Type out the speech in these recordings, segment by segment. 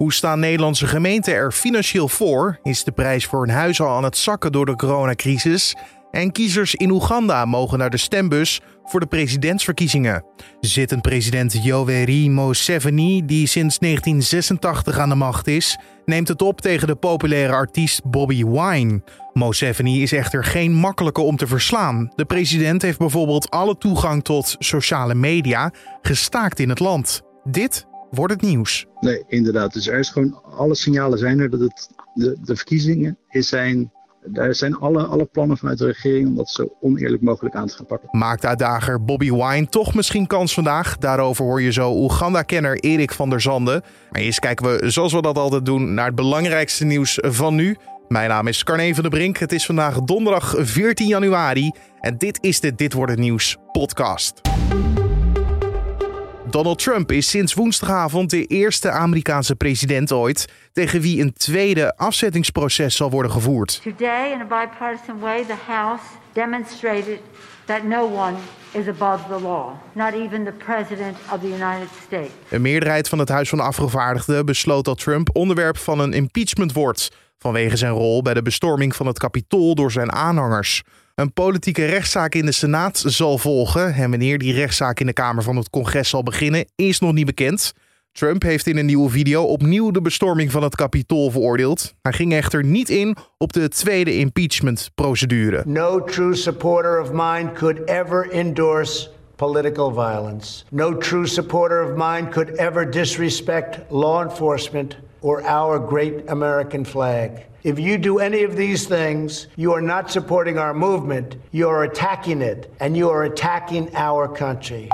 Hoe staan Nederlandse gemeenten er financieel voor? Is de prijs voor een huis al aan het zakken door de coronacrisis? En kiezers in Oeganda mogen naar de stembus voor de presidentsverkiezingen. Zittend president Yoweri Museveni, die sinds 1986 aan de macht is, neemt het op tegen de populaire artiest Bobby Wine. Museveni is echter geen makkelijke om te verslaan. De president heeft bijvoorbeeld alle toegang tot sociale media gestaakt in het land. Dit wordt het nieuws. Nee, inderdaad. Dus er is gewoon alle signalen zijn er dat het, de, de verkiezingen is zijn daar zijn alle, alle plannen vanuit de regering om dat zo oneerlijk mogelijk aan te gaan pakken. Maakt uitdager Bobby Wine toch misschien kans vandaag? Daarover hoor je zo Oeganda-kenner Erik van der Zanden. Maar eerst kijken we, zoals we dat altijd doen, naar het belangrijkste nieuws van nu. Mijn naam is Carne van der Brink. Het is vandaag donderdag 14 januari. En dit is de Dit Wordt Het Nieuws podcast. Donald Trump is sinds woensdagavond de eerste Amerikaanse president ooit tegen wie een tweede afzettingsproces zal worden gevoerd. Today in a bipartisan way the House demonstrated that no one is above the law, not even the president of the United States. Een meerderheid van het Huis van Afgevaardigden besloot dat Trump onderwerp van een impeachment wordt vanwege zijn rol bij de bestorming van het Capitool door zijn aanhangers. Een politieke rechtszaak in de Senaat zal volgen. En wanneer die rechtszaak in de Kamer van het Congres zal beginnen, is nog niet bekend. Trump heeft in een nieuwe video opnieuw de bestorming van het Capitool veroordeeld. Hij ging echter niet in op de tweede impeachment-procedure. No true supporter of mine could ever endorse political violence. No true supporter of mine could ever disrespect law enforcement or our great American flag. If you do any of these things, you are not supporting our movement, you are attacking it, and you are attacking our country.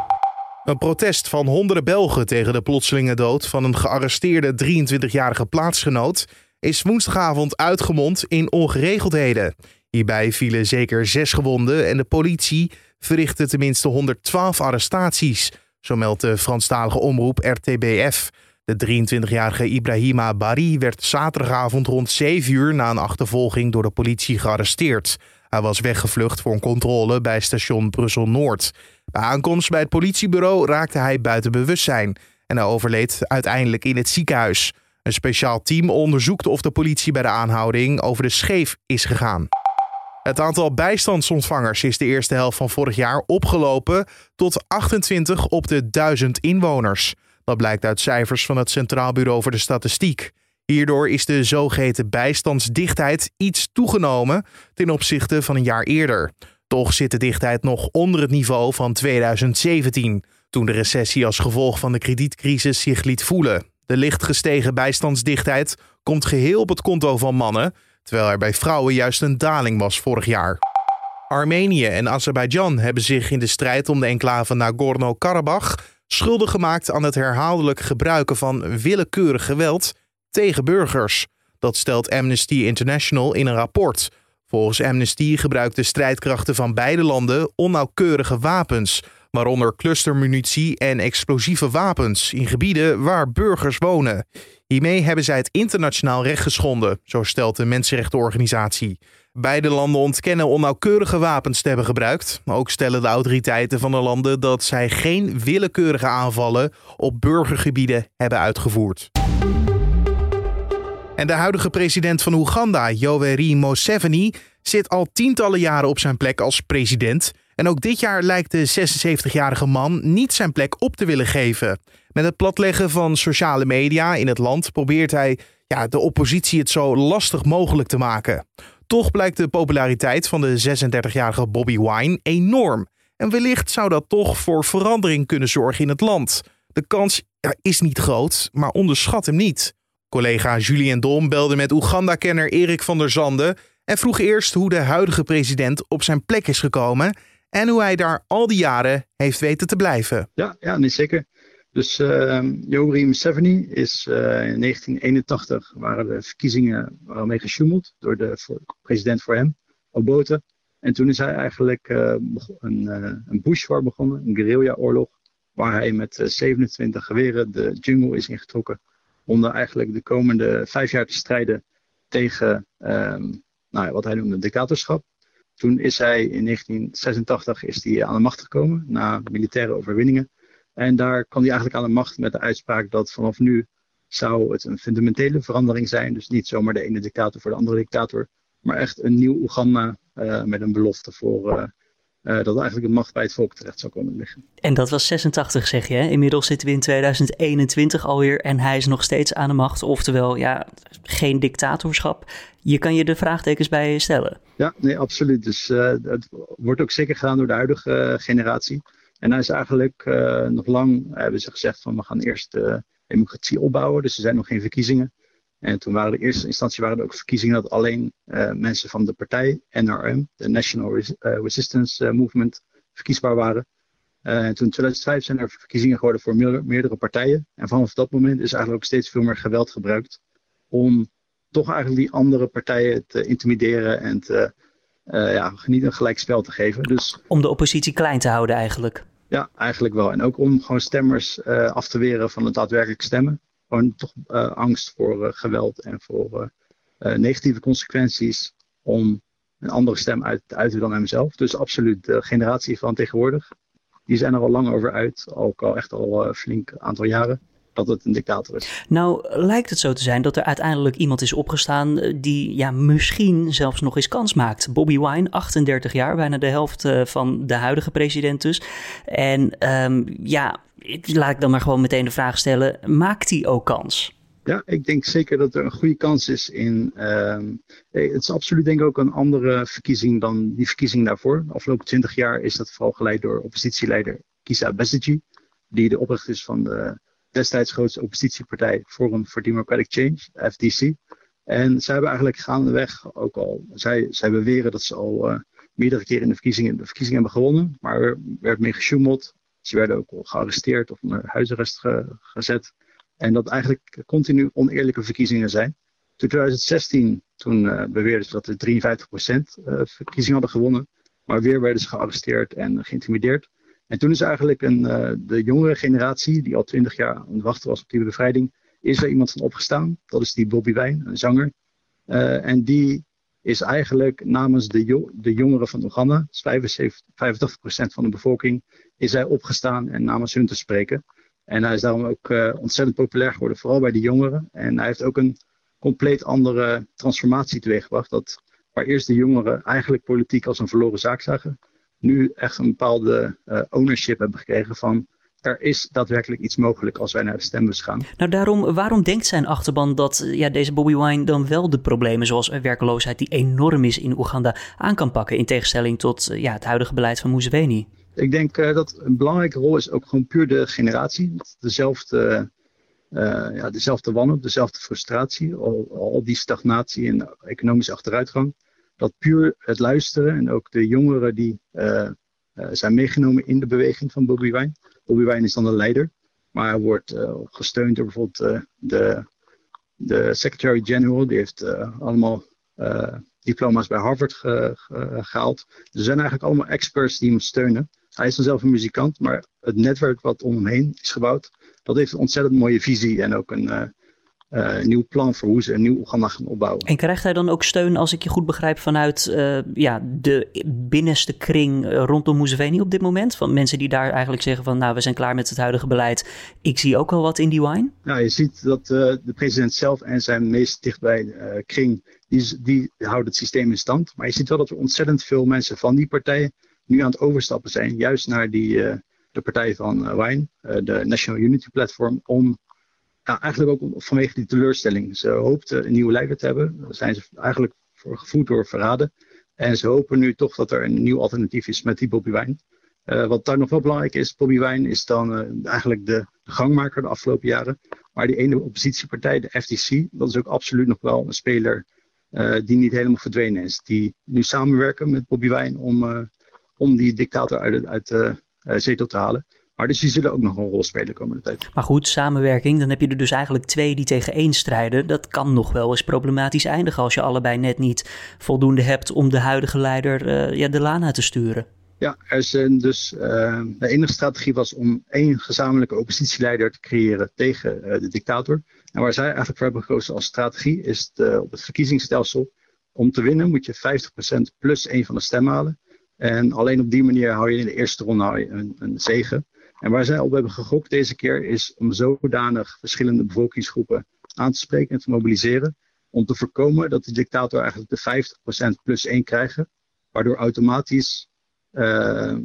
Een protest van honderden Belgen tegen de plotselinge dood van een gearresteerde 23-jarige plaatsgenoot is woensdagavond uitgemond in ongeregeldheden. Hierbij vielen zeker zes gewonden en de politie verrichtte tenminste 112 arrestaties, zo meldt de Franstalige omroep RTBF. De 23-jarige Ibrahima Bari werd zaterdagavond rond 7 uur na een achtervolging door de politie gearresteerd. Hij was weggevlucht voor een controle bij station Brussel-Noord. Bij aankomst bij het politiebureau raakte hij buiten bewustzijn en hij overleed uiteindelijk in het ziekenhuis. Een speciaal team onderzoekt of de politie bij de aanhouding over de scheef is gegaan. Het aantal bijstandsontvangers is de eerste helft van vorig jaar opgelopen tot 28 op de 1000 inwoners. Dat blijkt uit cijfers van het Centraal Bureau voor de Statistiek. Hierdoor is de zogeheten bijstandsdichtheid iets toegenomen ten opzichte van een jaar eerder. Toch zit de dichtheid nog onder het niveau van 2017, toen de recessie als gevolg van de kredietcrisis zich liet voelen. De licht gestegen bijstandsdichtheid komt geheel op het konto van mannen, terwijl er bij vrouwen juist een daling was vorig jaar. Armenië en Azerbeidzjan hebben zich in de strijd om de enclave Nagorno-Karabakh schuldig gemaakt aan het herhaaldelijk gebruiken van willekeurig geweld tegen burgers. Dat stelt Amnesty International in een rapport. Volgens Amnesty gebruikten strijdkrachten van beide landen onnauwkeurige wapens, waaronder clustermunitie en explosieve wapens in gebieden waar burgers wonen. Hiermee hebben zij het internationaal recht geschonden, zo stelt de mensenrechtenorganisatie. Beide landen ontkennen onnauwkeurige wapens te hebben gebruikt. Ook stellen de autoriteiten van de landen dat zij geen willekeurige aanvallen op burgergebieden hebben uitgevoerd. En de huidige president van Oeganda, Yoweri Museveni, zit al tientallen jaren op zijn plek als president. En ook dit jaar lijkt de 76-jarige man niet zijn plek op te willen geven. Met het platleggen van sociale media in het land probeert hij ja, de oppositie het zo lastig mogelijk te maken. Toch blijkt de populariteit van de 36-jarige Bobby Wine enorm. En wellicht zou dat toch voor verandering kunnen zorgen in het land. De kans is niet groot, maar onderschat hem niet. Collega Julien Dom belde met Oeganda-kenner Erik van der Zanden en vroeg eerst hoe de huidige president op zijn plek is gekomen en hoe hij daar al die jaren heeft weten te blijven. Ja, ja nee, zeker. Dus uh, Yoweri Museveni is uh, in 1981 waren de verkiezingen mee gesjoemeld door de president voor hem, Obote. En toen is hij eigenlijk uh, een, een bushwar begonnen, een guerrilla-oorlog, waar hij met 27 geweren de jungle is ingetrokken om daar eigenlijk de komende vijf jaar te strijden tegen um, nou wat hij noemde dictatorschap. Toen is hij in 1986 is hij aan de macht gekomen na militaire overwinningen. En daar kwam hij eigenlijk aan de macht met de uitspraak dat vanaf nu zou het een fundamentele verandering zijn. Dus niet zomaar de ene dictator voor de andere dictator, maar echt een nieuw Oeganda met een belofte voor uh, dat eigenlijk de macht bij het volk terecht zou komen liggen. En dat was 86, zeg je. Hè? Inmiddels zitten we in 2021 alweer en hij is nog steeds aan de macht. Oftewel, ja, geen dictatorschap. Je kan je de vraagtekens bij stellen. Ja, nee, absoluut. Dus het wordt ook zeker gedaan door de huidige generatie. En hij is eigenlijk nog lang, hebben ze gezegd van we gaan eerst democratie opbouwen. Dus er zijn nog geen verkiezingen. En toen waren de eerste instantie waren er ook verkiezingen dat alleen uh, mensen van de partij NRM, de National Res Resistance Movement, verkiesbaar waren. en toen in 2005 zijn er verkiezingen geworden voor meerdere partijen. En vanaf dat moment is eigenlijk ook steeds veel meer geweld gebruikt om toch eigenlijk die andere partijen te intimideren en te, ja, niet een gelijk spel te geven. Dus, om de oppositie klein te houden eigenlijk. Ja, eigenlijk wel. En ook om gewoon stemmers af te weren van het daadwerkelijk stemmen gewoon toch uh, angst voor geweld en voor negatieve consequenties om een andere stem uit te uiten dan hemzelf. Dus absoluut, de generatie van tegenwoordig, die zijn er al lang over uit, ook al echt al flink aantal jaren dat het een dictator is. Nou, lijkt het zo te zijn dat er uiteindelijk iemand is opgestaan die ja, misschien zelfs nog eens kans maakt. Bobby Wine, 38 jaar, bijna de helft van de huidige president dus. En um, ja, laat ik dan maar gewoon meteen de vraag stellen: maakt hij ook kans? Ja, ik denk zeker dat er een goede kans is in. Uh, het is absoluut denk ik ook een andere verkiezing dan die verkiezing daarvoor. De afgelopen twintig jaar is dat vooral geleid door oppositieleider Kisa Besigye, die de oprichter is van de destijds grootste oppositiepartij Forum for Democratic Change, FDC. En zij hebben eigenlijk gaandeweg ook al, zij, zij beweren dat ze al uh, meerdere keren in de verkiezingen, de verkiezingen hebben gewonnen, maar er werd mee gesjoemeld. Ze werden ook al gearresteerd of onder huisarrest gezet. En dat eigenlijk continu oneerlijke verkiezingen zijn. Toen 2016, toen uh, beweerden ze dat er 53% uh, verkiezingen hadden gewonnen. Maar weer werden ze gearresteerd en geïntimideerd. En toen is eigenlijk een, uh, de jongere generatie, die al 20 jaar aan het wachten was op die bevrijding, is er iemand van opgestaan. Dat is die Bobby Wijn, een zanger. en die is eigenlijk namens de, de jongeren van Oeganda, 75, 85% van de bevolking, is hij opgestaan en namens hun te spreken. En hij is daarom ook uh, ontzettend populair geworden, vooral bij de jongeren. En hij heeft ook een compleet andere transformatie teweeggebracht. Dat waar eerst de jongeren eigenlijk politiek als een verloren zaak zagen, nu echt een bepaalde uh, ownership hebben gekregen van er is daadwerkelijk iets mogelijk als wij naar de stembus gaan. Nou, daarom, waarom denkt zijn achterban dat ja, deze Bobby Wine dan wel de problemen zoals werkeloosheid, die enorm is in Oeganda, aan kan pakken, in tegenstelling tot ja, het huidige beleid van Museveni? Ik denk uh, dat een belangrijke rol is ook gewoon puur de generatie. Dezelfde, uh, ja, dezelfde wanhoop, dezelfde frustratie, al, al die stagnatie en economische achteruitgang. Dat puur het luisteren en ook de jongeren die uh, zijn meegenomen in de beweging van Bobby Wine. Bobby Wine is dan de leider, maar wordt gesteund door bijvoorbeeld de, de Secretary-General. Die heeft allemaal diploma's bij Harvard ge, ge, gehaald. Dus er zijn eigenlijk allemaal experts die hem steunen. Hij is dan zelf een muzikant, maar het netwerk wat om hem heen is gebouwd, dat heeft een ontzettend mooie visie en ook een uh, uh, nieuw plan voor hoe ze een nieuw Oeganda gaan opbouwen. En krijgt hij dan ook steun, als ik je goed begrijp, vanuit uh, ja, de binnenste kring rondom Museveni op dit moment? Van mensen die daar eigenlijk zeggen van, nou, we zijn klaar met het huidige beleid. Ik zie ook al wat in die wine. Nou, je ziet dat de president zelf en zijn meest dichtbij kring, die, die houden het systeem in stand. Maar je ziet wel dat er ontzettend veel mensen van die partijen nu aan het overstappen zijn, juist naar die, uh, de partij van uh, Wijn, uh, de National Unity Platform, om ja, eigenlijk ook vanwege die teleurstelling. Ze hoopten een nieuwe leider te hebben, daar zijn ze eigenlijk voor gevoed door verraden. En ze hopen nu toch dat er een nieuw alternatief is met die Bobby Wijn. wat daar nog wel belangrijk is, Bobby Wijn is dan eigenlijk de, gangmaker de afgelopen jaren. Maar die ene oppositiepartij, de FTC, dat is ook absoluut nog wel een speler die niet helemaal verdwenen is. Die nu samenwerken met Bobby Wijn om om die dictator uit, uit de zetel te halen. Maar dus die zullen ook nog een rol spelen de komende tijd. Maar goed, samenwerking, dan heb je er dus eigenlijk twee die tegen één strijden. Dat kan nog wel eens problematisch eindigen als je allebei net niet voldoende hebt om de huidige leider uh, ja, de laan uit te sturen. Ja, er dus uh, de enige strategie was om één gezamenlijke oppositieleider te creëren tegen uh, de dictator. En waar zij eigenlijk voor hebben gekozen als strategie is de, op het verkiezingsstelsel. Om te winnen moet je 50% plus één van de stemmen halen. En alleen op die manier hou je in de eerste ronde een, een zegen. En waar zij op hebben gegokt deze keer is om zodanig verschillende bevolkingsgroepen aan te spreken en te mobiliseren. Om te voorkomen dat de dictator eigenlijk de 50% plus 1 krijgen. Waardoor automatisch uh,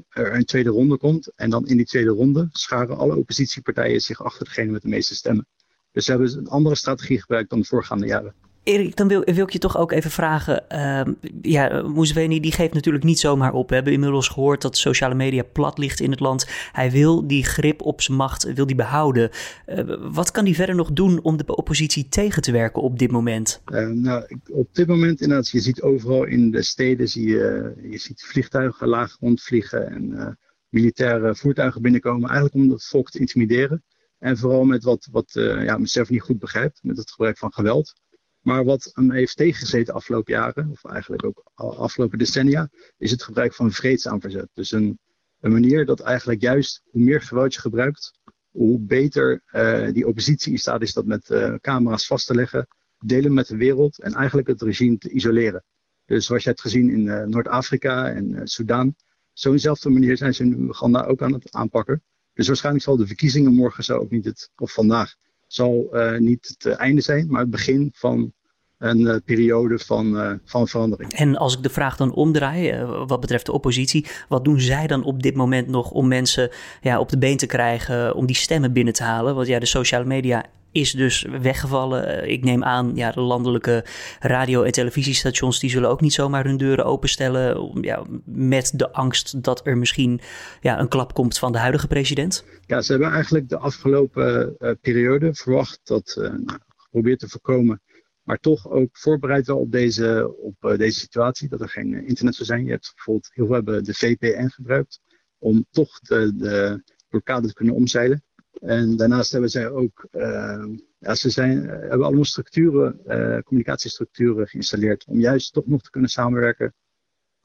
er een tweede ronde komt. En dan in die tweede ronde scharen alle oppositiepartijen zich achter degene met de meeste stemmen. Dus ze hebben een andere strategie gebruikt dan de voorgaande jaren. Erik, dan wil, ik je toch ook even vragen. Uh, ja, Museveni die geeft natuurlijk niet zomaar op. We hebben inmiddels gehoord dat sociale media plat ligt in het land. Hij wil die grip op zijn macht wil die behouden. Uh, wat kan hij verder nog doen om de oppositie tegen te werken op dit moment? Uh, nou, op dit moment inderdaad, je ziet overal in de steden, zie je, je ziet vliegtuigen laag rondvliegen en militaire voertuigen binnenkomen. Eigenlijk om het volk te intimideren. En vooral met wat, wat ja, Museveni goed begrijpt, met het gebruik van geweld. Maar wat hem heeft tegengezeten afgelopen jaren, of eigenlijk ook afgelopen decennia, is het gebruik van vreedzaam verzet. Dus een, een manier dat eigenlijk juist hoe meer geweld je gebruikt, hoe beter uh, die oppositie in staat is dat met uh, camera's vast te leggen, delen met de wereld en eigenlijk het regime te isoleren. Dus zoals je hebt gezien in uh, Noord-Afrika en Soudaan, zo'nzelfde manier zijn ze in Uganda ook aan het aanpakken. Dus waarschijnlijk zal de verkiezingen morgen zo ook niet het, of vandaag, zal uh, niet het eh, einde zijn, maar het begin van een uh, periode van, uh, van verandering. En als ik de vraag dan omdraai, wat betreft de oppositie, wat doen zij dan op dit moment nog om mensen ja, op de been te krijgen, om die stemmen binnen te halen? Want ja, de sociale media is dus weggevallen. Ik neem aan, ja, de landelijke radio- en televisiestations die zullen ook niet zomaar hun deuren openstellen. Ja, met de angst dat er misschien ja, een klap komt van de huidige president. Ja, ze hebben eigenlijk de afgelopen uh, periode verwacht dat uh, geprobeerd te voorkomen. Maar toch ook voorbereid wel op deze, op deze situatie, dat er geen internet zou zijn. Je hebt bijvoorbeeld heel veel hebben de VPN gebruikt om toch de, de blokkade te kunnen omzeilen. En daarnaast hebben zij ook, uh, ja, ze zijn, hebben allemaal structuren, uh, communicatiestructuren geïnstalleerd om juist toch nog te kunnen samenwerken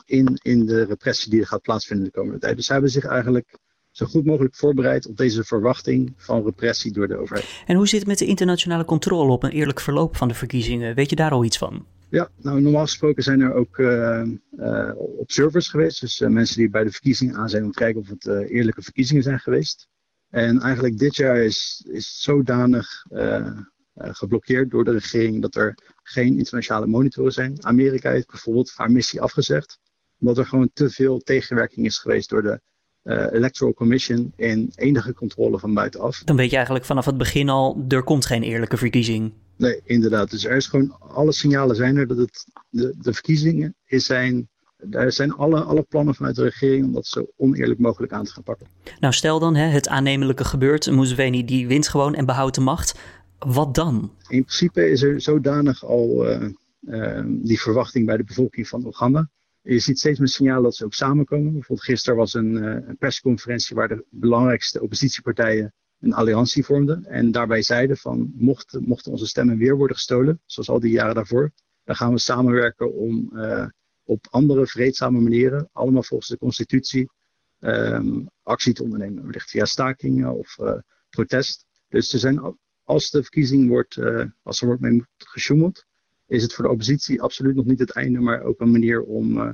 in, in de repressie die er gaat plaatsvinden de komende tijd. Dus zij hebben zich eigenlijk zo goed mogelijk voorbereid op deze verwachting van repressie door de overheid. En hoe zit het met de internationale controle op een eerlijk verloop van de verkiezingen? Weet je daar al iets van? Ja, nou normaal gesproken zijn er ook uh, uh, observers geweest. Dus uh, mensen die bij de verkiezingen aan zijn om te kijken of het eerlijke verkiezingen zijn geweest. En eigenlijk dit jaar is, is zodanig geblokkeerd door de regering dat er geen internationale monitoren zijn. Amerika heeft bijvoorbeeld haar missie afgezegd. Omdat er gewoon te veel tegenwerking is geweest door de uh, Electoral Commission in enige controle van buitenaf. Dan weet je eigenlijk vanaf het begin al, er komt geen eerlijke verkiezing. Nee, inderdaad. Dus er is gewoon, alle signalen zijn er dat het, de, de verkiezingen is zijn, daar zijn alle, alle plannen vanuit de regering om dat zo oneerlijk mogelijk aan te gaan pakken. Nou, stel dan, hè, het aannemelijke gebeurt, Museveni die wint gewoon en behoudt de macht. Wat dan? In principe is er zodanig al uh, uh, die verwachting bij de bevolking van Oeganda je ziet steeds meer signalen dat ze ook samenkomen. Bijvoorbeeld gisteren was een, uh, een persconferentie waar de belangrijkste oppositiepartijen een alliantie vormden. En daarbij zeiden van mochten, mochten onze stemmen weer worden gestolen, zoals al die jaren daarvoor, dan gaan we samenwerken om op andere vreedzame manieren, allemaal volgens de constitutie, um, actie te ondernemen. Wellicht via stakingen of uh, protest. Dus er zijn, als de verkiezing wordt, als er wordt mee gesjoemeld, is het voor de oppositie absoluut nog niet het einde, maar ook een manier om uh,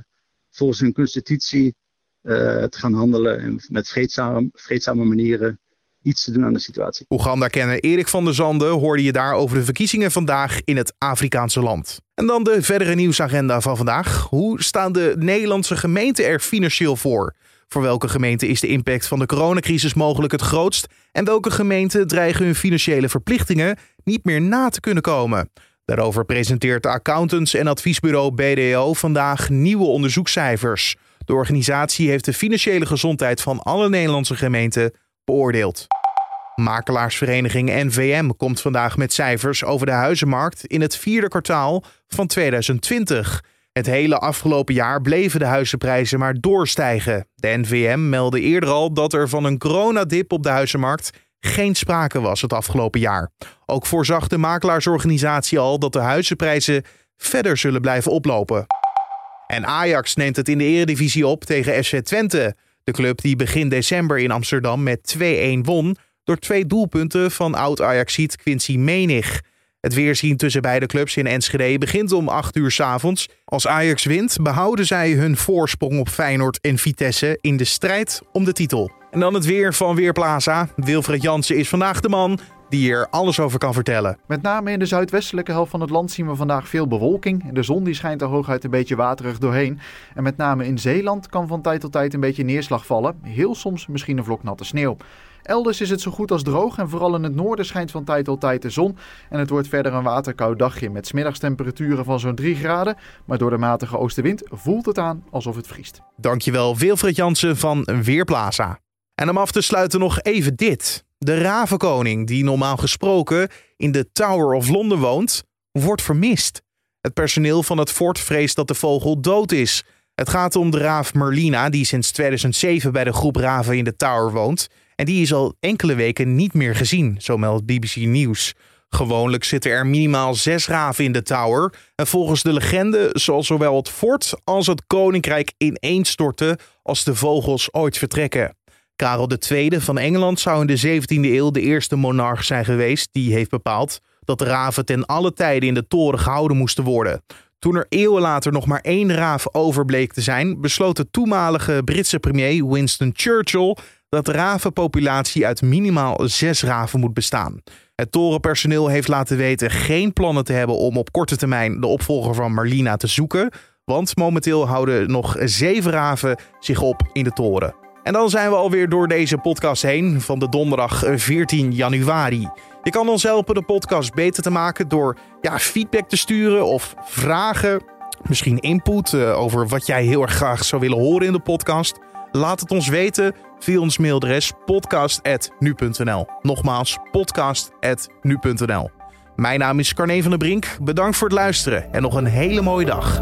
volgens hun constitutie te gaan handelen en met vreedzame, vreedzame manieren iets te doen aan de situatie. Oeganda-kenner Erik van der Zanden hoorde je daar over de verkiezingen vandaag in het Afrikaanse land. En dan de verdere nieuwsagenda van vandaag. Hoe staan de Nederlandse gemeenten er financieel voor? Voor welke gemeente is de impact van de coronacrisis mogelijk het grootst? En welke gemeenten dreigen hun financiële verplichtingen niet meer na te kunnen komen? Daarover presenteert de accountants- en adviesbureau BDO vandaag nieuwe onderzoekscijfers. De organisatie heeft de financiële gezondheid van alle Nederlandse gemeenten beoordeeld. Makelaarsvereniging NVM komt vandaag met cijfers over de huizenmarkt in het vierde kwartaal van 2020. Het hele afgelopen jaar bleven de huizenprijzen maar doorstijgen. De NVM meldde eerder al dat er van een coronadip op de huizenmarkt geen sprake was het afgelopen jaar. Ook voorzag de makelaarsorganisatie al dat de huizenprijzen verder zullen blijven oplopen. En Ajax neemt het in de eredivisie op tegen FC Twente. De club die begin december in Amsterdam met 2-1 won door twee doelpunten van oud-Ajaxiet Quincy Menig. Het weerzien tussen beide clubs in Enschede begint om 8 uur s avonds. Als Ajax wint, behouden zij hun voorsprong op Feyenoord en Vitesse in de strijd om de titel. En dan het weer van Weerplaza. Wilfred Jansen is vandaag de man die er alles over kan vertellen. Met name in de zuidwestelijke helft van het land zien we vandaag veel bewolking. De zon die schijnt er hooguit een beetje waterig doorheen. En met name in Zeeland kan van tijd tot tijd een beetje neerslag vallen. Heel soms misschien een vlok natte sneeuw. Elders is het zo goed als droog en vooral in het noorden schijnt van tijd tot tijd de zon. En het wordt verder een waterkoud dagje met smiddagstemperaturen van zo'n 3 graden. Maar door de matige oostenwind voelt het aan alsof het vriest. Dankjewel Wilfred Jansen van Weerplaza. En om af te sluiten nog even dit. De ravenkoning, die normaal gesproken in de Tower of London woont, wordt vermist. Het personeel van het fort vreest dat de vogel dood is. Het gaat om de raaf Merlina, die sinds 2007 bij de groep raven in de Tower woont. En die is al enkele weken niet meer gezien, zo meldt BBC News. Gewoonlijk zitten er minimaal zes raven in de tower. En volgens de legende zal zowel het fort als het koninkrijk ineenstorten als de vogels ooit vertrekken. Karel II van Engeland zou in de 17e eeuw de eerste monarch zijn geweest die heeft bepaald dat de raven ten alle tijden in de toren gehouden moesten worden. Toen er eeuwen later nog maar één raaf overbleek te zijn, besloot de toenmalige Britse premier Winston Churchill dat de ravenpopulatie uit minimaal zes raven moet bestaan. Het torenpersoneel heeft laten weten geen plannen te hebben om op korte termijn de opvolger van Marlina te zoeken, want momenteel houden nog zeven raven zich op in de toren. En dan zijn we alweer door deze podcast heen van de donderdag 14 januari. Je kan ons helpen de podcast beter te maken door ja, feedback te sturen of vragen, misschien input uh, over wat jij heel erg graag zou willen horen in de podcast. Laat het ons weten via ons mailadres podcast.nu.nl. Nogmaals, podcast.nu.nl. Mijn naam is Carne van der Brink. Bedankt voor het luisteren en nog een hele mooie dag.